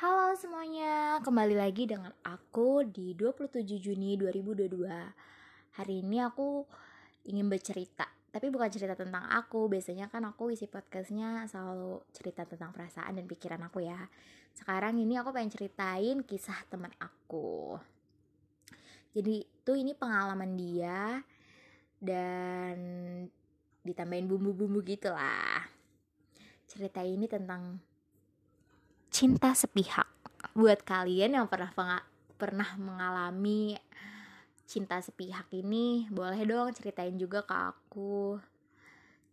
Halo semuanya, kembali lagi dengan aku di 27 Juni 2022 Hari ini aku ingin bercerita Tapi bukan cerita tentang aku. Biasanya kan aku isi podcastnya selalu cerita tentang perasaan dan pikiran aku ya. Sekarang ini aku pengen ceritain kisah teman aku. Jadi tuh ini pengalaman dia Dan ditambahin bumbu-bumbu gitu lah Cerita ini tentang cinta sepihak. Buat kalian yang pernah pernah mengalami cinta sepihak ini boleh dong ceritain juga ke aku.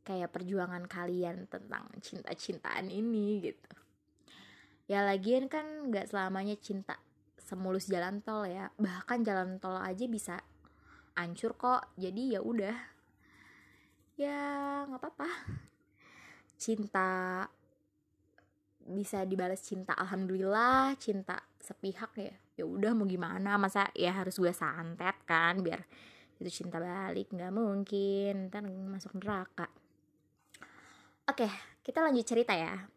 Kayak perjuangan kalian tentang cinta-cintaan ini gitu. Ya lagian kan nggak selamanya cinta semulus jalan tol ya. Bahkan jalan tol aja bisa hancur kok. Jadi ya udah. Ya nggak apa-apa. Cinta bisa dibalas cinta alhamdulillah cinta sepihak ya. Ya udah mau gimana? Masa ya harus gue santet kan biar itu cinta balik? Nggak mungkin ntar masuk neraka. Oke kita lanjut cerita ya.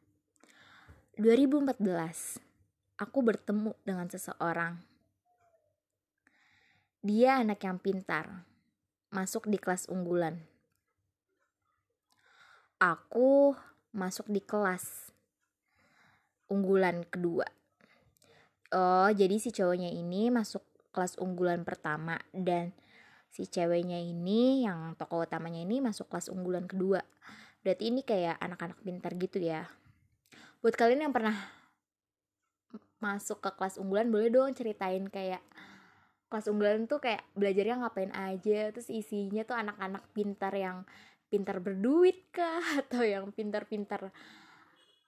2014 aku bertemu dengan seseorang. Dia anak yang pintar masuk di kelas unggulan. Aku masuk di kelas unggulan kedua. Oh, jadi si cowoknya ini masuk kelas unggulan pertama dan si ceweknya ini yang tokoh utamanya ini masuk kelas unggulan kedua. Berarti ini kayak anak-anak pintar gitu ya. Buat kalian yang pernah masuk ke kelas unggulan boleh dong ceritain kayak kelas unggulan tuh kayak belajarnya ngapain aja terus isinya tuh anak-anak pintar yang pintar berduit kah atau yang pintar-pintar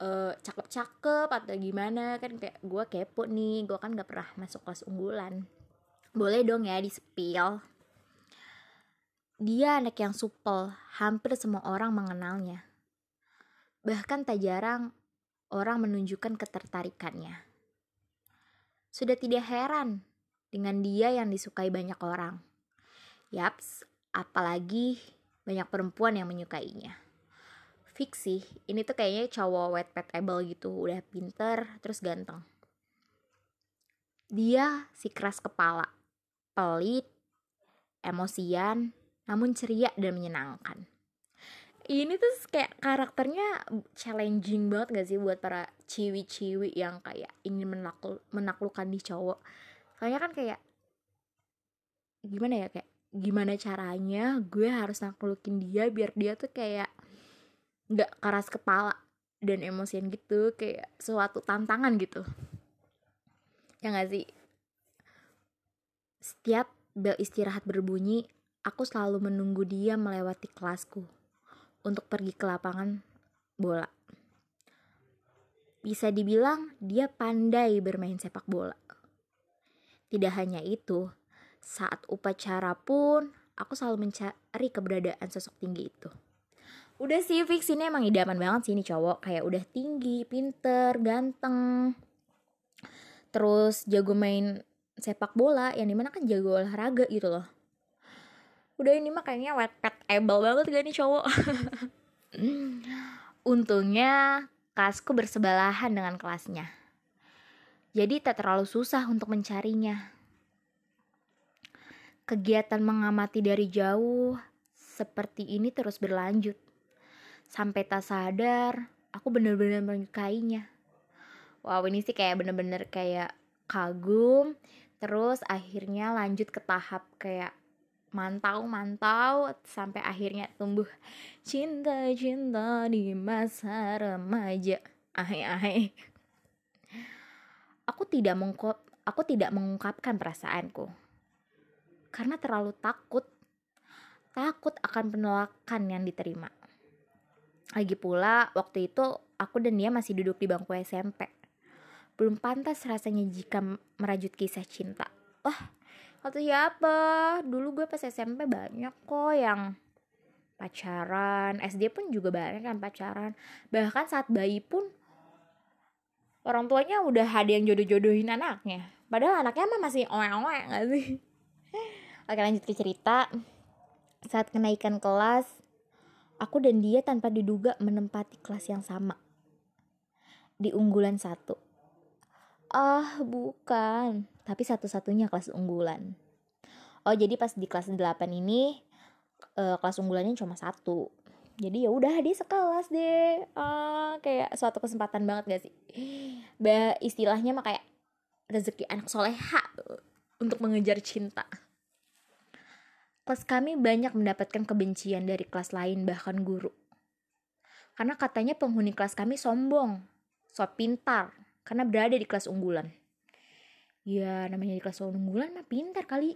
uh, cakep-cakep atau gimana kan kayak gue kepo nih gue kan gak pernah masuk kelas unggulan. Boleh dong ya di spill dia anak yang supel hampir semua orang mengenalnya. Bahkan tak jarang orang menunjukkan ketertarikannya. Sudah tidak heran dengan dia yang disukai banyak orang. Yaps apalagi banyak perempuan yang menyukainya sih. Ini tuh kayaknya cowok wet pet able gitu udah pinter terus ganteng. Dia si keras kepala pelit emosian namun ceria dan menyenangkan. Ini tuh kayak karakternya challenging banget gak sih buat para ciwi-ciwi yang kayak ingin menakluk, menaklukkan di cowok? Soalnya kan kayak gimana ya kayak gimana caranya gue harus naklukin dia biar dia tuh kayak nggak keras kepala dan emosian gitu kayak suatu tantangan gitu. Ya nggak sih? Setiap bel istirahat berbunyi aku selalu menunggu dia melewati kelasku untuk pergi ke lapangan bola. Bisa dibilang dia pandai bermain sepak bola. Tidak hanya itu saat upacara pun aku selalu mencari keberadaan sosok tinggi itu udah sih fix ini emang idaman banget sih ini cowok. Kayak udah tinggi pinter ganteng. Terus jago main sepak bola yang di mana kan jago olahraga gitu loh. Udah ini mah kayaknya wet pet able banget gak nih cowok? Untungnya kelasku bersebelahan dengan kelasnya. Jadi tak terlalu susah untuk mencarinya. Kegiatan mengamati dari jauh seperti ini terus berlanjut sampai tak sadar aku bener-bener menyukainya. Wow ini sih kayak bener-bener kayak kagum terus akhirnya lanjut ke tahap kayak mantau mantau sampai akhirnya tumbuh cinta cinta di masa remaja. Ahe ahe. Aku tidak mengungkap aku tidak mengungkapkan perasaanku. Karena terlalu takut. Takut akan penolakan yang diterima lagi pula, waktu itu aku dan dia masih duduk di bangku SMP. Belum pantas rasanya jika merajut kisah cinta. Wah, kata siapa? Dulu gue pas SMP banyak kok yang pacaran. SD pun juga banyak kan pacaran. Bahkan saat bayi pun orang tuanya udah ada yang jodoh-jodohin anaknya. Padahal anaknya mah masih oe-oe gak sih? Oke lanjut ke cerita. Saat kenaikan kelas, Aku dan dia tanpa diduga menempati kelas yang sama. Di unggulan satu. Ah, bukan. Tapi satu-satunya kelas unggulan. Oh, jadi pas di kelas 8 ini uh, kelas unggulannya cuma satu. Jadi ya udah dia sekelas deh. Uh, kayak suatu kesempatan banget gak sih? Bah, istilahnya mah kayak rezeki anak soleha untuk mengejar cinta. Kelas kami banyak mendapatkan kebencian dari kelas lain bahkan guru. Karena katanya penghuni kelas kami sombong, so pintar, karena berada di kelas unggulan. Ya namanya di kelas unggulan mah pintar kali.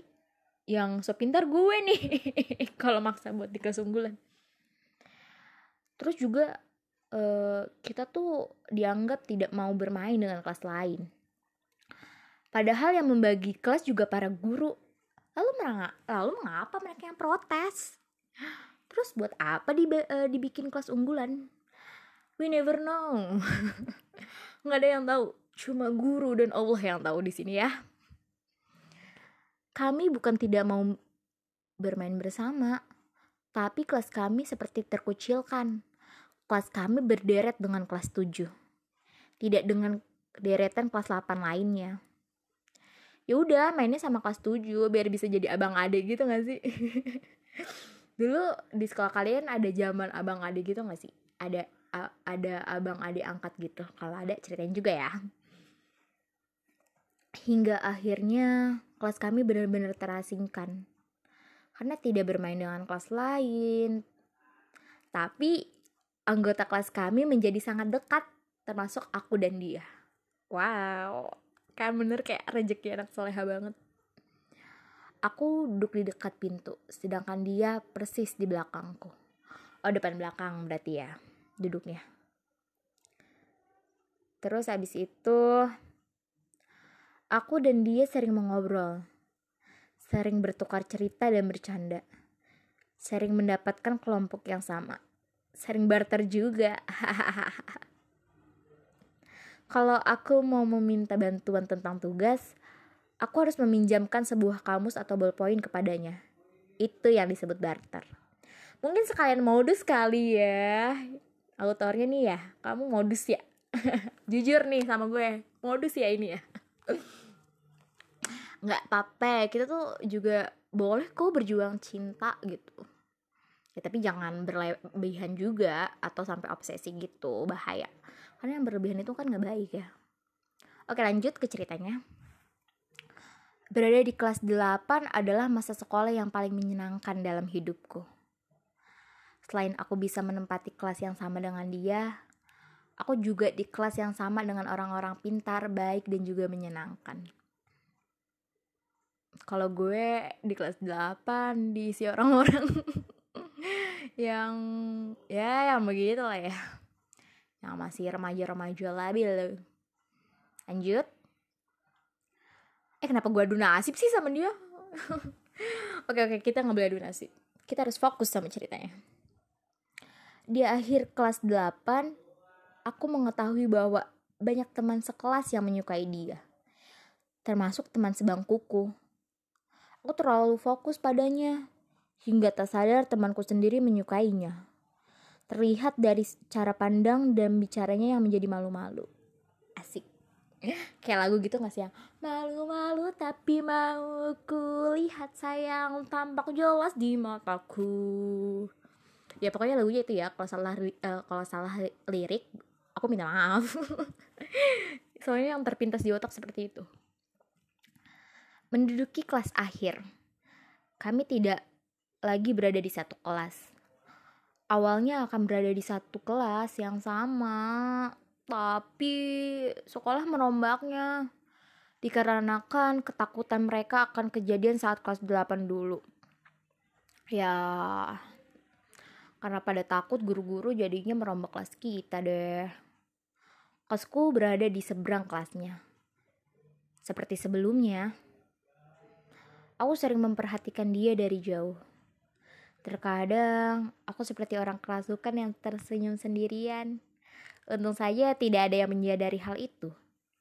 Yang so pintar gue nih kalau maksa buat di kelas unggulan. Terus juga uh, kita tuh dianggap tidak mau bermain dengan kelas lain. Padahal yang membagi kelas juga para guru. Lalu merangak, lalu mengapa mereka yang protes? Terus buat apa di, uh, dibikin kelas unggulan? We never know. nggak ada yang tahu cuma guru dan Allah yang tahu di sini ya kami bukan tidak mau bermain bersama tapi kelas kami seperti terkucilkan kelas kami berderet dengan kelas 7 tidak dengan deretan kelas 8 lainnya ya udah mainnya sama kelas 7 biar bisa jadi abang adik gitu gak sih? Dulu di sekolah kalian ada zaman abang adik gitu gak sih? Ada ada abang adik angkat gitu. Kalau ada ceritain juga ya. Hingga akhirnya kelas kami benar-benar terasingkan. Karena tidak bermain dengan kelas lain. Tapi anggota kelas kami menjadi sangat dekat termasuk aku dan dia. Wow kan bener kayak rezeki anak soleha banget. Aku duduk di dekat pintu sedangkan dia persis di belakangku. Oh depan belakang berarti ya duduknya. Terus habis itu aku dan dia sering mengobrol. Sering bertukar cerita dan bercanda. Sering mendapatkan kelompok yang sama. Sering barter juga kalau aku mau meminta bantuan tentang tugas aku harus meminjamkan sebuah kamus atau ballpoint kepadanya. Itu yang disebut barter. Mungkin sekalian modus kali ya. Autornya nih ya kamu modus ya. Jujur nih sama gue modus ya ini ya. Nggak apa kita tuh juga boleh kok berjuang cinta gitu. Ya tapi jangan berlebihan juga atau sampai obsesi gitu bahaya karena yang berlebihan itu kan nggak baik ya oke lanjut ke ceritanya berada di kelas 8 adalah masa sekolah yang paling menyenangkan dalam hidupku Selain aku bisa menempati kelas yang sama dengan dia, aku juga di kelas yang sama dengan orang-orang pintar, baik, dan juga menyenangkan. Kalau gue di kelas 8 diisi orang-orang yang ya yang begitu lah ya. Yang masih remaja-remaja labil. Lanjut. Eh kenapa gue adu nasib sih sama dia? oke oke kita nggak boleh adu nasib. Kita harus fokus sama ceritanya. Di akhir kelas 8, aku mengetahui bahwa banyak teman sekelas yang menyukai dia. Termasuk teman sebangkuku. Aku terlalu fokus padanya, hingga tak sadar temanku sendiri menyukainya. Terlihat dari cara pandang dan bicaranya yang menjadi malu-malu. Asik. Kayak lagu gitu gak sih yang Malu-malu tapi mau kulihat sayang tampak jelas di mataku. Ya pokoknya lagunya itu ya kalau salah uh, kalau salah lirik aku minta maaf. Soalnya yang terpintas di otak seperti itu. Menduduki kelas akhir. Kami tidak lagi berada di satu kelas awalnya akan berada di satu kelas yang sama tapi sekolah merombaknya dikarenakan ketakutan mereka akan kejadian saat kelas 8 dulu ya karena pada takut guru-guru jadinya merombak kelas kita deh. Kelasku berada di seberang kelasnya. Seperti sebelumnya, aku sering memperhatikan dia dari jauh. Terkadang, aku seperti orang kerasukan yang tersenyum sendirian. Untung saja tidak ada yang menyadari hal itu.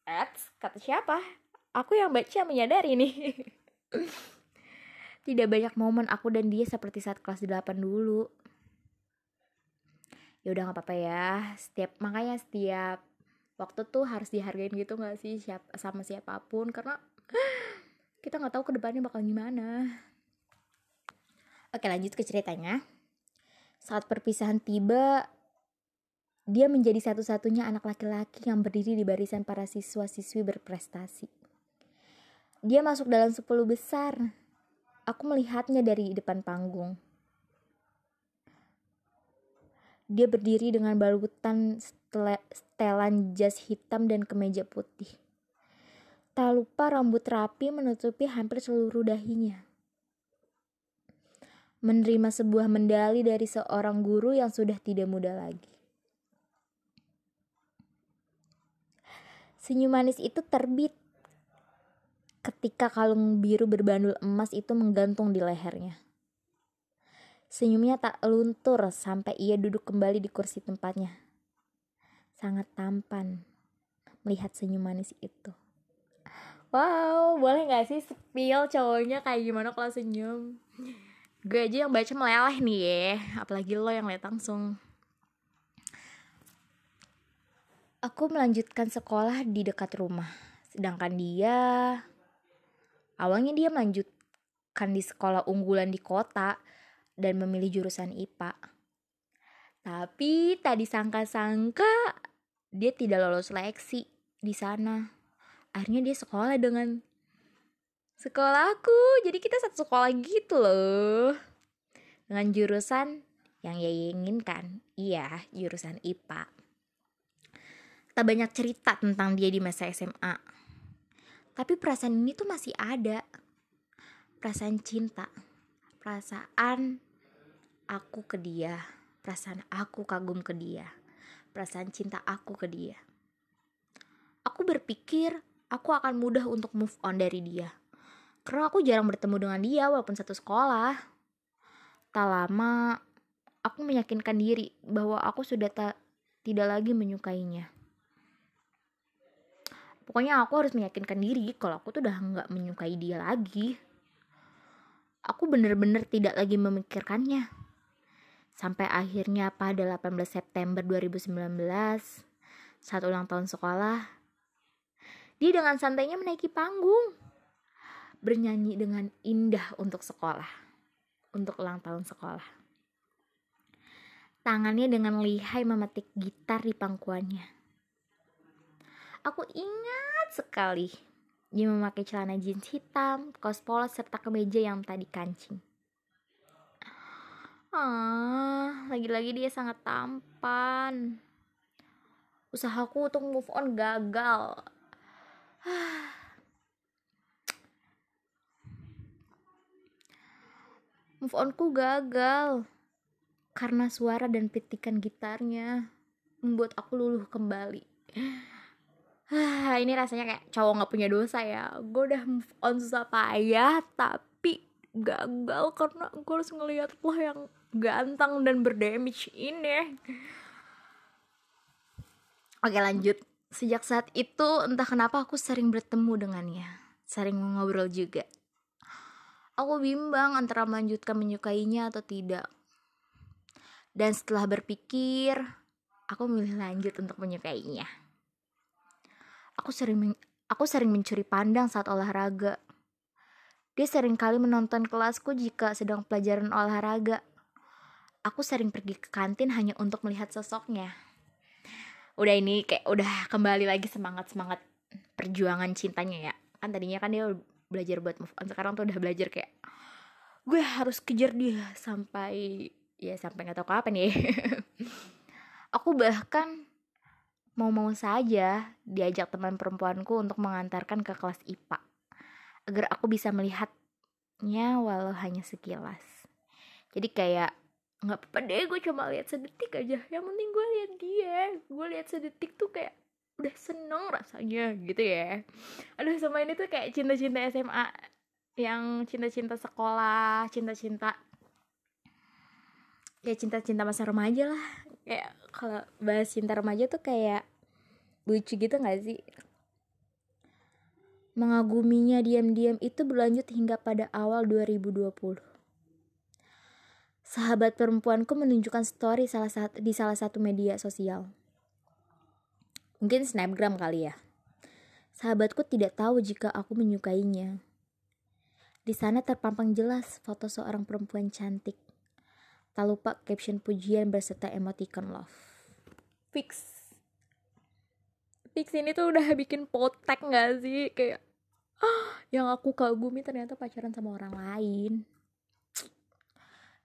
Eits, kata siapa? Aku yang baca menyadari nih. tidak banyak momen aku dan dia seperti saat kelas 8 dulu ya udah nggak apa-apa ya setiap makanya setiap waktu tuh harus dihargain gitu gak sih siap sama siapa pun karena kita nggak tahu ke depannya bakal gimana oke lanjut ke ceritanya. Saat perpisahan tiba dia menjadi satu-satunya anak laki-laki yang berdiri di barisan para siswa-siswi berprestasi. Dia masuk dalam 10 besar. Aku melihatnya dari depan panggung. Dia berdiri dengan balutan setelan jas hitam dan kemeja putih. Tak lupa rambut rapi menutupi hampir seluruh dahinya. Menerima sebuah mendali dari seorang guru yang sudah tidak muda lagi. Senyum manis itu terbit ketika kalung biru berbandul emas itu menggantung di lehernya. Senyumnya tak luntur sampai ia duduk kembali di kursi tempatnya. Sangat tampan melihat senyum manis itu. Wow, boleh gak sih spill cowoknya kayak gimana kalau senyum? Gue aja yang baca meleleh nih ya, apalagi lo yang lihat langsung. Aku melanjutkan sekolah di dekat rumah, sedangkan dia awalnya dia melanjutkan di sekolah unggulan di kota dan memilih jurusan IPA. Tapi tadi sangka-sangka dia tidak lolos seleksi di sana akhirnya dia sekolah dengan sekolahku jadi kita satu sekolah gitu loh. Dengan jurusan yang ia inginkan. Iya jurusan IPA tak banyak cerita tentang dia di masa SMA tapi perasaan ini tuh masih ada. Perasaan cinta. Perasaan aku ke dia. Perasaan aku kagum ke dia. Perasaan cinta aku ke dia. Aku berpikir aku akan mudah untuk move on dari dia. Karena aku jarang bertemu dengan dia walaupun satu sekolah. Tak lama, aku meyakinkan diri bahwa aku sudah tak tidak lagi menyukainya. Pokoknya aku harus meyakinkan diri kalau aku tuh udah nggak menyukai dia lagi. Aku bener-bener tidak lagi memikirkannya. Sampai akhirnya pada 18 September 2019, saat ulang tahun sekolah, dia dengan santainya menaiki panggung, bernyanyi dengan indah untuk sekolah, untuk ulang tahun sekolah. Tangannya dengan lihai memetik gitar di pangkuannya. Aku ingat sekali dia memakai celana jeans hitam, kaos polos serta kemeja yang tadi kancing. Ah, lagi-lagi dia sangat tampan. Usahaku untuk move on gagal Move onku gagal karena suara dan petikan gitarnya membuat aku luluh kembali. ini rasanya kayak cowok nggak punya dosa ya. Gue udah move on susah payah tapi gagal karena gue harus ngeliat lo yang ganteng dan berdamage ini. Oke lanjut Sejak saat itu entah kenapa aku sering bertemu dengannya, sering ngobrol juga. Aku bimbang antara melanjutkan menyukainya atau tidak. Dan setelah berpikir, aku memilih lanjut untuk menyukainya. Aku sering aku sering mencuri pandang saat olahraga. Dia sering kali menonton kelasku jika sedang pelajaran olahraga. Aku sering pergi ke kantin hanya untuk melihat sosoknya udah ini kayak udah kembali lagi semangat semangat perjuangan cintanya ya kan tadinya kan dia belajar buat move on. Sekarang tuh udah belajar kayak gue harus kejar dia sampai ya sampai nggak tahu kapan ya. Aku bahkan mau-mau saja diajak teman perempuanku untuk mengantarkan ke kelas IPA agar aku bisa melihatnya walau hanya sekilas. Jadi kayak nggak apa-apa deh gue cuma lihat sedetik aja. Yang penting gue lihat dia. Gue lihat sedetik tuh kayak udah seneng rasanya gitu ya. Aduh sama ini tuh kayak cinta-cinta SMA yang cinta-cinta sekolah cinta-cinta ya cinta-cinta masa remaja lah. Kayak kalau bahas cinta remaja tuh kayak lucu gitu gak sih? Mengaguminya diam-diam itu berlanjut hingga pada awal 2020 sahabat perempuanku menunjukkan story salah satu di salah satu media sosial. Mungkin snapgram kali ya. Sahabatku tidak tahu jika aku menyukainya. Di sana terpampang jelas foto seorang perempuan cantik. Tak lupa caption pujian berserta emoticon love. Fix. Fix ini tuh udah bikin potek gak sih? Kayak ah, yang aku kagumi ternyata pacaran sama orang lain.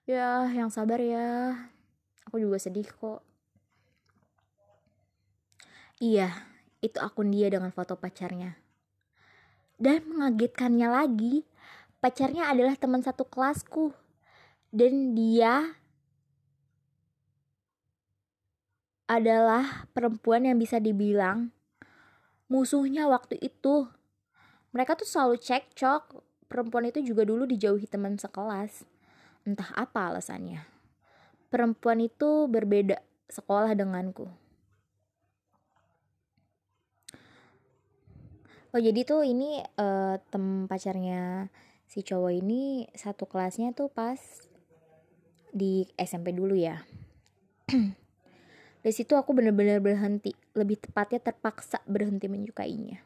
Ya, yang sabar ya. Aku juga sedih kok. Iya, itu akun dia dengan foto pacarnya. Dan mengagetkannya lagi, pacarnya adalah teman satu kelasku. Dan dia adalah perempuan yang bisa dibilang musuhnya waktu itu. Mereka tuh selalu cekcok. Perempuan itu juga dulu dijauhi teman sekelas. Entah apa alasannya. Perempuan itu berbeda sekolah denganku. Oh jadi tuh ini uh, tem pacarnya si cowok ini satu kelasnya tuh pas di SMP dulu ya. Dari situ aku bener-bener berhenti. Lebih tepatnya terpaksa berhenti menyukainya.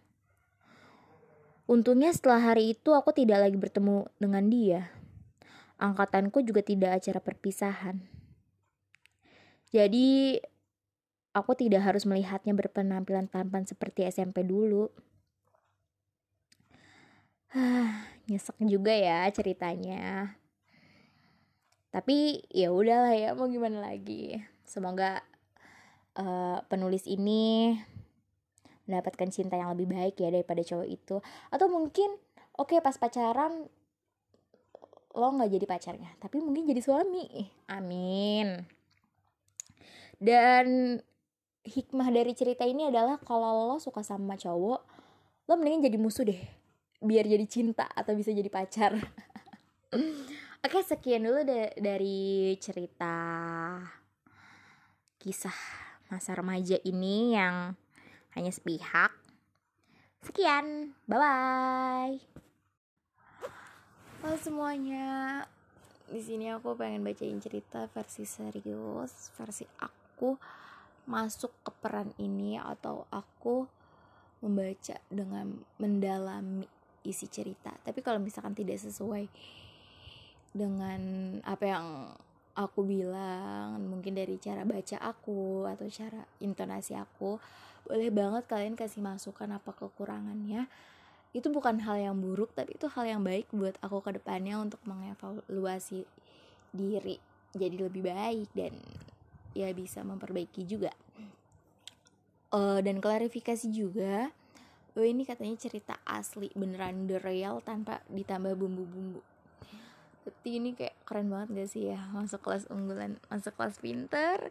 Untungnya setelah hari itu aku tidak lagi bertemu dengan dia. Angkatanku juga tidak acara perpisahan. Jadi aku tidak harus melihatnya berpenampilan tampan seperti SMP dulu nyesek juga ya ceritanya. Tapi ya udahlah ya mau gimana lagi? Semoga uh, penulis ini mendapatkan cinta yang lebih baik ya daripada cowok itu. Atau mungkin oke okay, pas pacaran lo nggak jadi pacarnya tapi mungkin jadi suami. Amin. Dan hikmah dari cerita ini adalah kalau lo suka sama cowok lo mendingan jadi musuh deh biar jadi cinta atau bisa jadi pacar. Oke sekian dulu da dari cerita kisah masa remaja ini yang hanya sepihak. Sekian bye bye halo semuanya. Di sini aku pengen bacain cerita versi serius versi aku masuk ke peran ini atau aku membaca dengan mendalami isi cerita. Tapi kalau misalkan tidak sesuai dengan apa yang aku bilang mungkin dari cara baca aku atau cara intonasi aku boleh banget kalian kasih masukan apa kekurangannya. Itu bukan hal yang buruk tapi itu hal yang baik buat aku ke depannya untuk mengevaluasi diri jadi lebih baik dan ya bisa memperbaiki juga. Uh, dan klarifikasi juga oh ini katanya cerita asli beneran the real tanpa ditambah bumbu-bumbu. Tapi ini kayak keren banget gak sih ya? Masuk kelas unggulan masuk kelas pinter.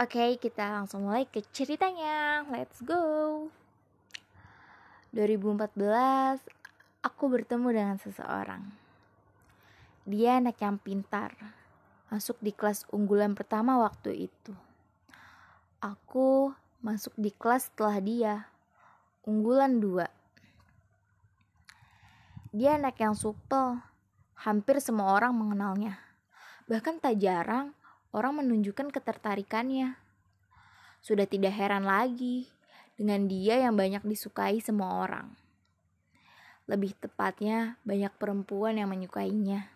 Oke okay, kita langsung mulai ke ceritanya. Let's go. 2014 aku bertemu dengan seseorang. Dia anak yang pintar masuk di kelas unggulan pertama waktu itu. Aku masuk di kelas setelah dia. Unggulan dua. Dia anak yang supel, hampir semua orang mengenalnya. Bahkan tak jarang orang menunjukkan ketertarikannya. Sudah tidak heran lagi dengan dia yang banyak disukai semua orang. Lebih tepatnya, banyak perempuan yang menyukainya.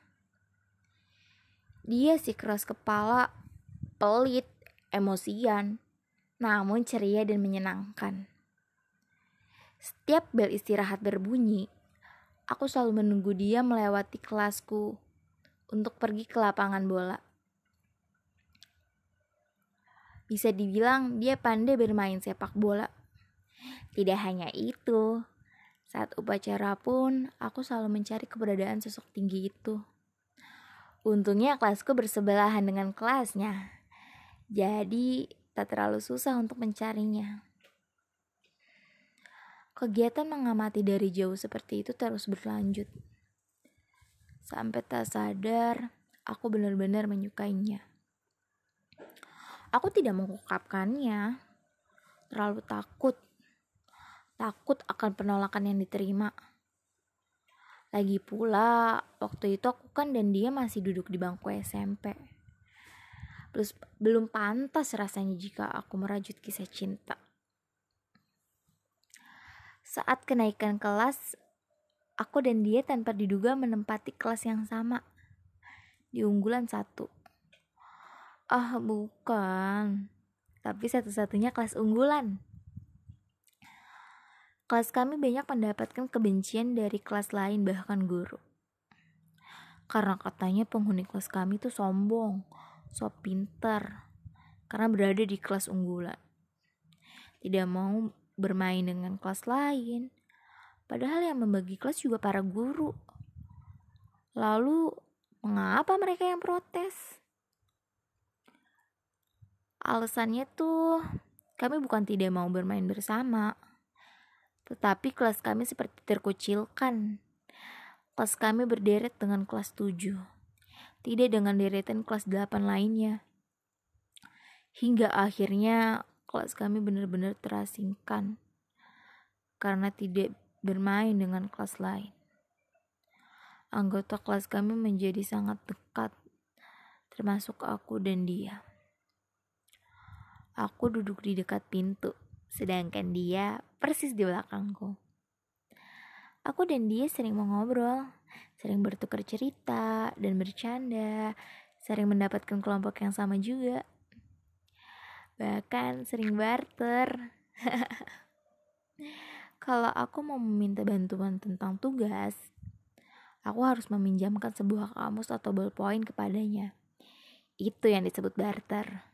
Dia si keras kepala, pelit, emosian, namun ceria dan menyenangkan. Setiap bel istirahat berbunyi, aku selalu menunggu dia melewati kelasku untuk pergi ke lapangan bola. Bisa dibilang dia pandai bermain sepak bola. Tidak hanya itu, saat upacara pun aku selalu mencari keberadaan sosok tinggi itu. Untungnya kelasku bersebelahan dengan kelasnya. Jadi tak terlalu susah untuk mencarinya. Kegiatan mengamati dari jauh seperti itu terus berlanjut. Sampai tak sadar, aku benar-benar menyukainya. Aku tidak mengungkapkannya, terlalu takut. Takut akan penolakan yang diterima. Lagi pula, waktu itu aku kan dan dia masih duduk di bangku SMP Plus, belum pantas rasanya jika aku merajut kisah cinta. Saat kenaikan kelas, aku dan dia tanpa diduga menempati kelas yang sama di unggulan satu. Ah, bukan. Tapi satu-satunya kelas unggulan. Kelas kami banyak mendapatkan kebencian dari kelas lain bahkan guru. Karena katanya penghuni kelas kami tuh sombong, so pinter, karena berada di kelas unggulan. Tidak mau bermain dengan kelas lain. Padahal yang membagi kelas juga para guru. Lalu, mengapa mereka yang protes? Alasannya tuh, kami bukan tidak mau bermain bersama. Tetapi kelas kami seperti terkucilkan. Kelas kami berderet dengan kelas 7. Tidak dengan deretan kelas 8 lainnya. Hingga akhirnya kelas kami benar-benar terasingkan karena tidak bermain dengan kelas lain. Anggota kelas kami menjadi sangat dekat, termasuk aku dan dia. Aku duduk di dekat pintu, sedangkan dia persis di belakangku. Aku dan dia sering mengobrol, sering bertukar cerita dan bercanda, sering mendapatkan kelompok yang sama juga bahkan sering barter. Kalau aku mau meminta bantuan tentang tugas, aku harus meminjamkan sebuah kamus atau ballpoint kepadanya. Itu yang disebut barter.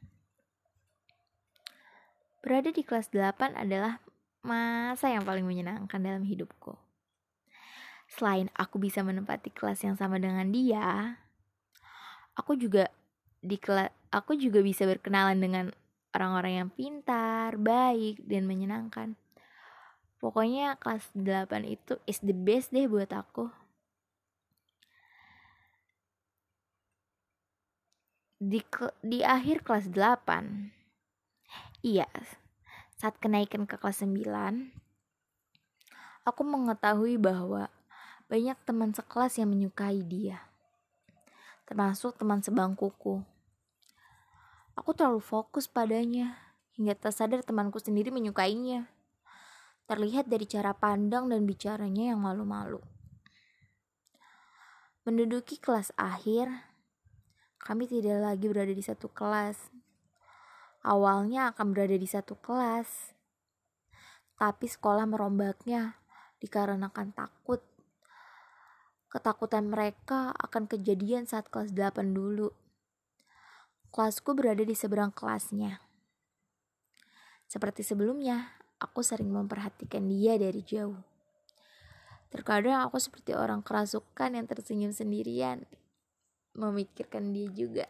Berada di kelas 8 adalah masa yang paling menyenangkan dalam hidupku. Selain aku bisa menempati kelas yang sama dengan dia, aku juga di kelas aku juga bisa berkenalan dengan orang-orang yang pintar, baik, dan menyenangkan. Pokoknya kelas 8 itu is the best deh buat aku. Di, di akhir kelas 8, iya, saat kenaikan ke kelas 9, aku mengetahui bahwa banyak teman sekelas yang menyukai dia. Termasuk teman sebangkuku. Aku terlalu fokus padanya, hingga tak sadar temanku sendiri menyukainya. Terlihat dari cara pandang dan bicaranya yang malu-malu. Menduduki kelas akhir, kami tidak lagi berada di satu kelas. Awalnya akan berada di satu kelas, tapi sekolah merombaknya dikarenakan takut. Ketakutan mereka akan kejadian saat kelas 8 dulu. Kelasku berada di seberang kelasnya. Seperti sebelumnya, aku sering memperhatikan dia dari jauh. Terkadang aku seperti orang kerasukan yang tersenyum sendirian, memikirkan dia juga.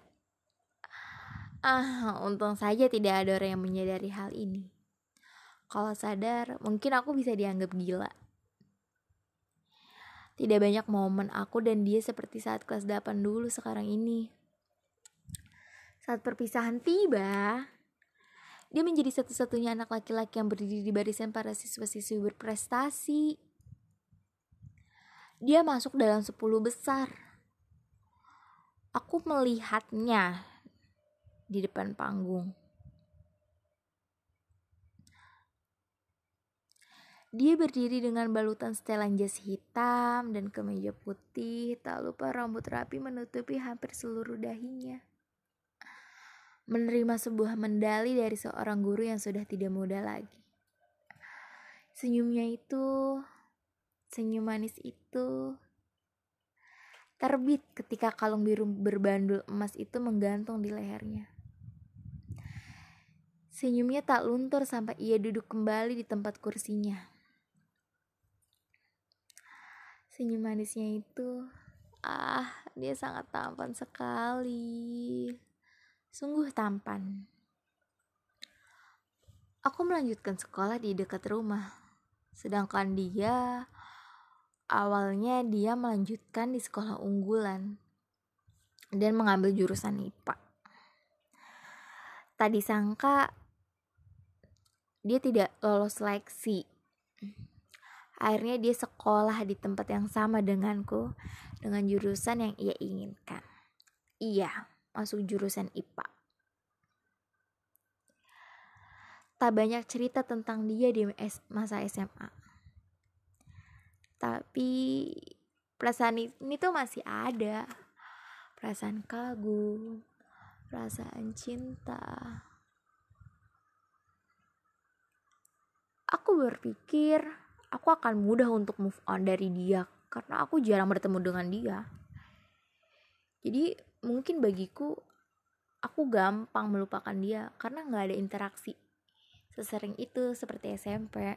Ah, untung saja tidak ada orang yang menyadari hal ini. Kalau sadar, mungkin aku bisa dianggap gila. Tidak banyak momen aku dan dia seperti saat kelas 8 dulu sekarang ini. Saat perpisahan tiba, dia menjadi satu-satunya anak laki-laki yang berdiri di barisan para siswa-siswi berprestasi. Dia masuk dalam 10 besar. Aku melihatnya di depan panggung. Dia berdiri dengan balutan setelan jas hitam dan kemeja putih, tak lupa rambut rapi menutupi hampir seluruh dahinya menerima sebuah medali dari seorang guru yang sudah tidak muda lagi. Senyumnya itu, senyum manis itu, terbit ketika kalung biru berbandul emas itu menggantung di lehernya. Senyumnya tak luntur sampai ia duduk kembali di tempat kursinya. Senyum manisnya itu, ah, dia sangat tampan sekali sungguh tampan. Aku melanjutkan sekolah di dekat rumah, sedangkan dia awalnya dia melanjutkan di sekolah unggulan dan mengambil jurusan IPA. Tadi sangka dia tidak lolos seleksi. Akhirnya dia sekolah di tempat yang sama denganku dengan jurusan yang ia inginkan. Iya, masuk jurusan IPA. tak banyak cerita tentang dia di masa SMA. Tapi perasaan ini tuh masih ada. Perasaan kagum, perasaan cinta. Aku berpikir aku akan mudah untuk move on dari dia karena aku jarang bertemu dengan dia. Jadi mungkin bagiku aku gampang melupakan dia karena nggak ada interaksi sesering itu seperti SMP.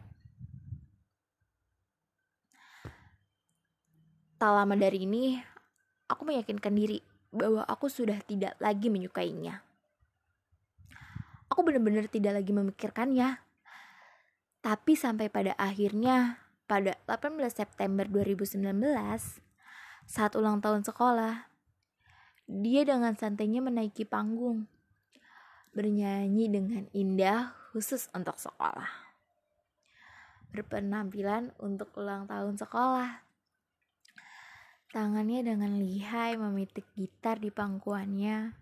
Tak lama dari ini, aku meyakinkan diri bahwa aku sudah tidak lagi menyukainya. Aku benar-benar tidak lagi memikirkannya. Tapi sampai pada akhirnya, pada 18 September 2019, saat ulang tahun sekolah, dia dengan santainya menaiki panggung, bernyanyi dengan indah khusus untuk sekolah. Berpenampilan untuk ulang tahun sekolah. Tangannya dengan lihai memitik gitar di pangkuannya.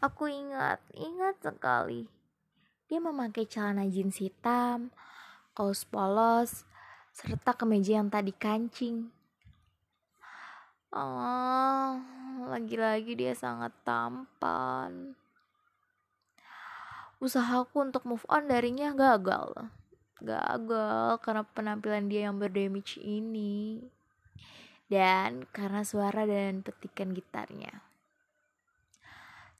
Aku ingat, ingat sekali. Dia memakai celana jeans hitam, kaos polos, serta kemeja yang tadi kancing. Oh, lagi-lagi dia sangat tampan. Usahaku untuk move on darinya gagal. Gagal karena penampilan dia yang berdamage ini. Dan karena suara dan petikan gitarnya.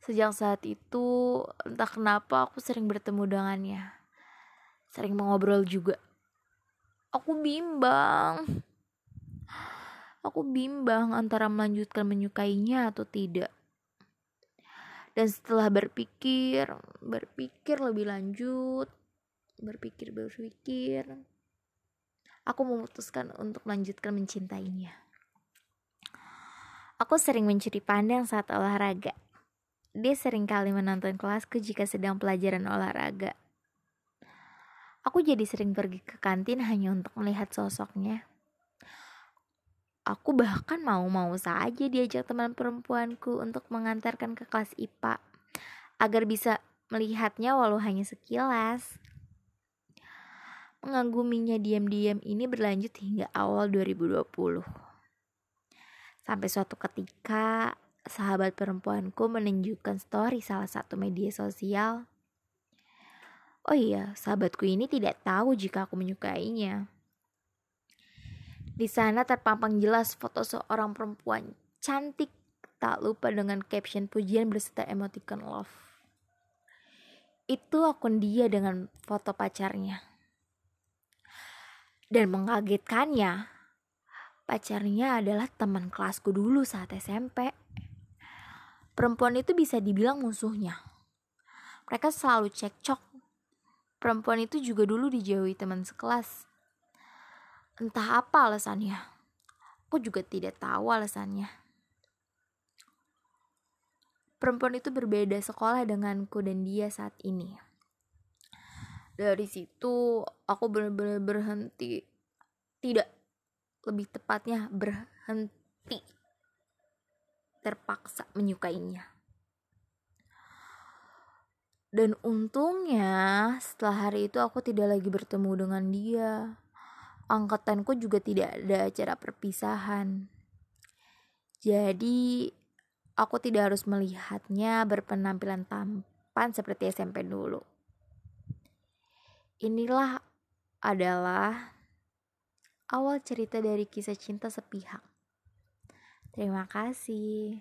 Sejak saat itu, entah kenapa aku sering bertemu dengannya. Sering mengobrol juga. Aku bimbang aku bimbang antara melanjutkan menyukainya atau tidak. Dan setelah berpikir, berpikir lebih lanjut, berpikir berpikir, aku memutuskan untuk melanjutkan mencintainya. Aku sering mencuri pandang saat olahraga. Dia sering kali menonton kelasku jika sedang pelajaran olahraga. Aku jadi sering pergi ke kantin hanya untuk melihat sosoknya. Aku bahkan mau-mau saja diajak teman perempuanku untuk mengantarkan ke kelas IPA agar bisa melihatnya walau hanya sekilas. Mengaguminya diam-diam ini berlanjut hingga awal 2020. Sampai suatu ketika sahabat perempuanku menunjukkan story salah satu media sosial. Oh iya, sahabatku ini tidak tahu jika aku menyukainya. Di sana terpampang jelas foto seorang perempuan cantik, tak lupa dengan caption pujian berserta emoticon love. Itu akun dia dengan foto pacarnya. Dan mengagetkannya, pacarnya adalah teman kelasku dulu saat SMP. Perempuan itu bisa dibilang musuhnya. Mereka selalu cekcok. Perempuan itu juga dulu dijauhi teman sekelas Entah apa alasannya. Aku juga tidak tahu alasannya. Perempuan itu berbeda sekolah denganku dan dia saat ini. Dari situ aku benar-benar berhenti. Tidak, lebih tepatnya berhenti. Terpaksa menyukainya. Dan untungnya setelah hari itu aku tidak lagi bertemu dengan dia angkatanku juga tidak ada acara perpisahan. Jadi aku tidak harus melihatnya berpenampilan tampan seperti SMP dulu. Inilah adalah awal cerita dari kisah cinta sepihak. Terima kasih.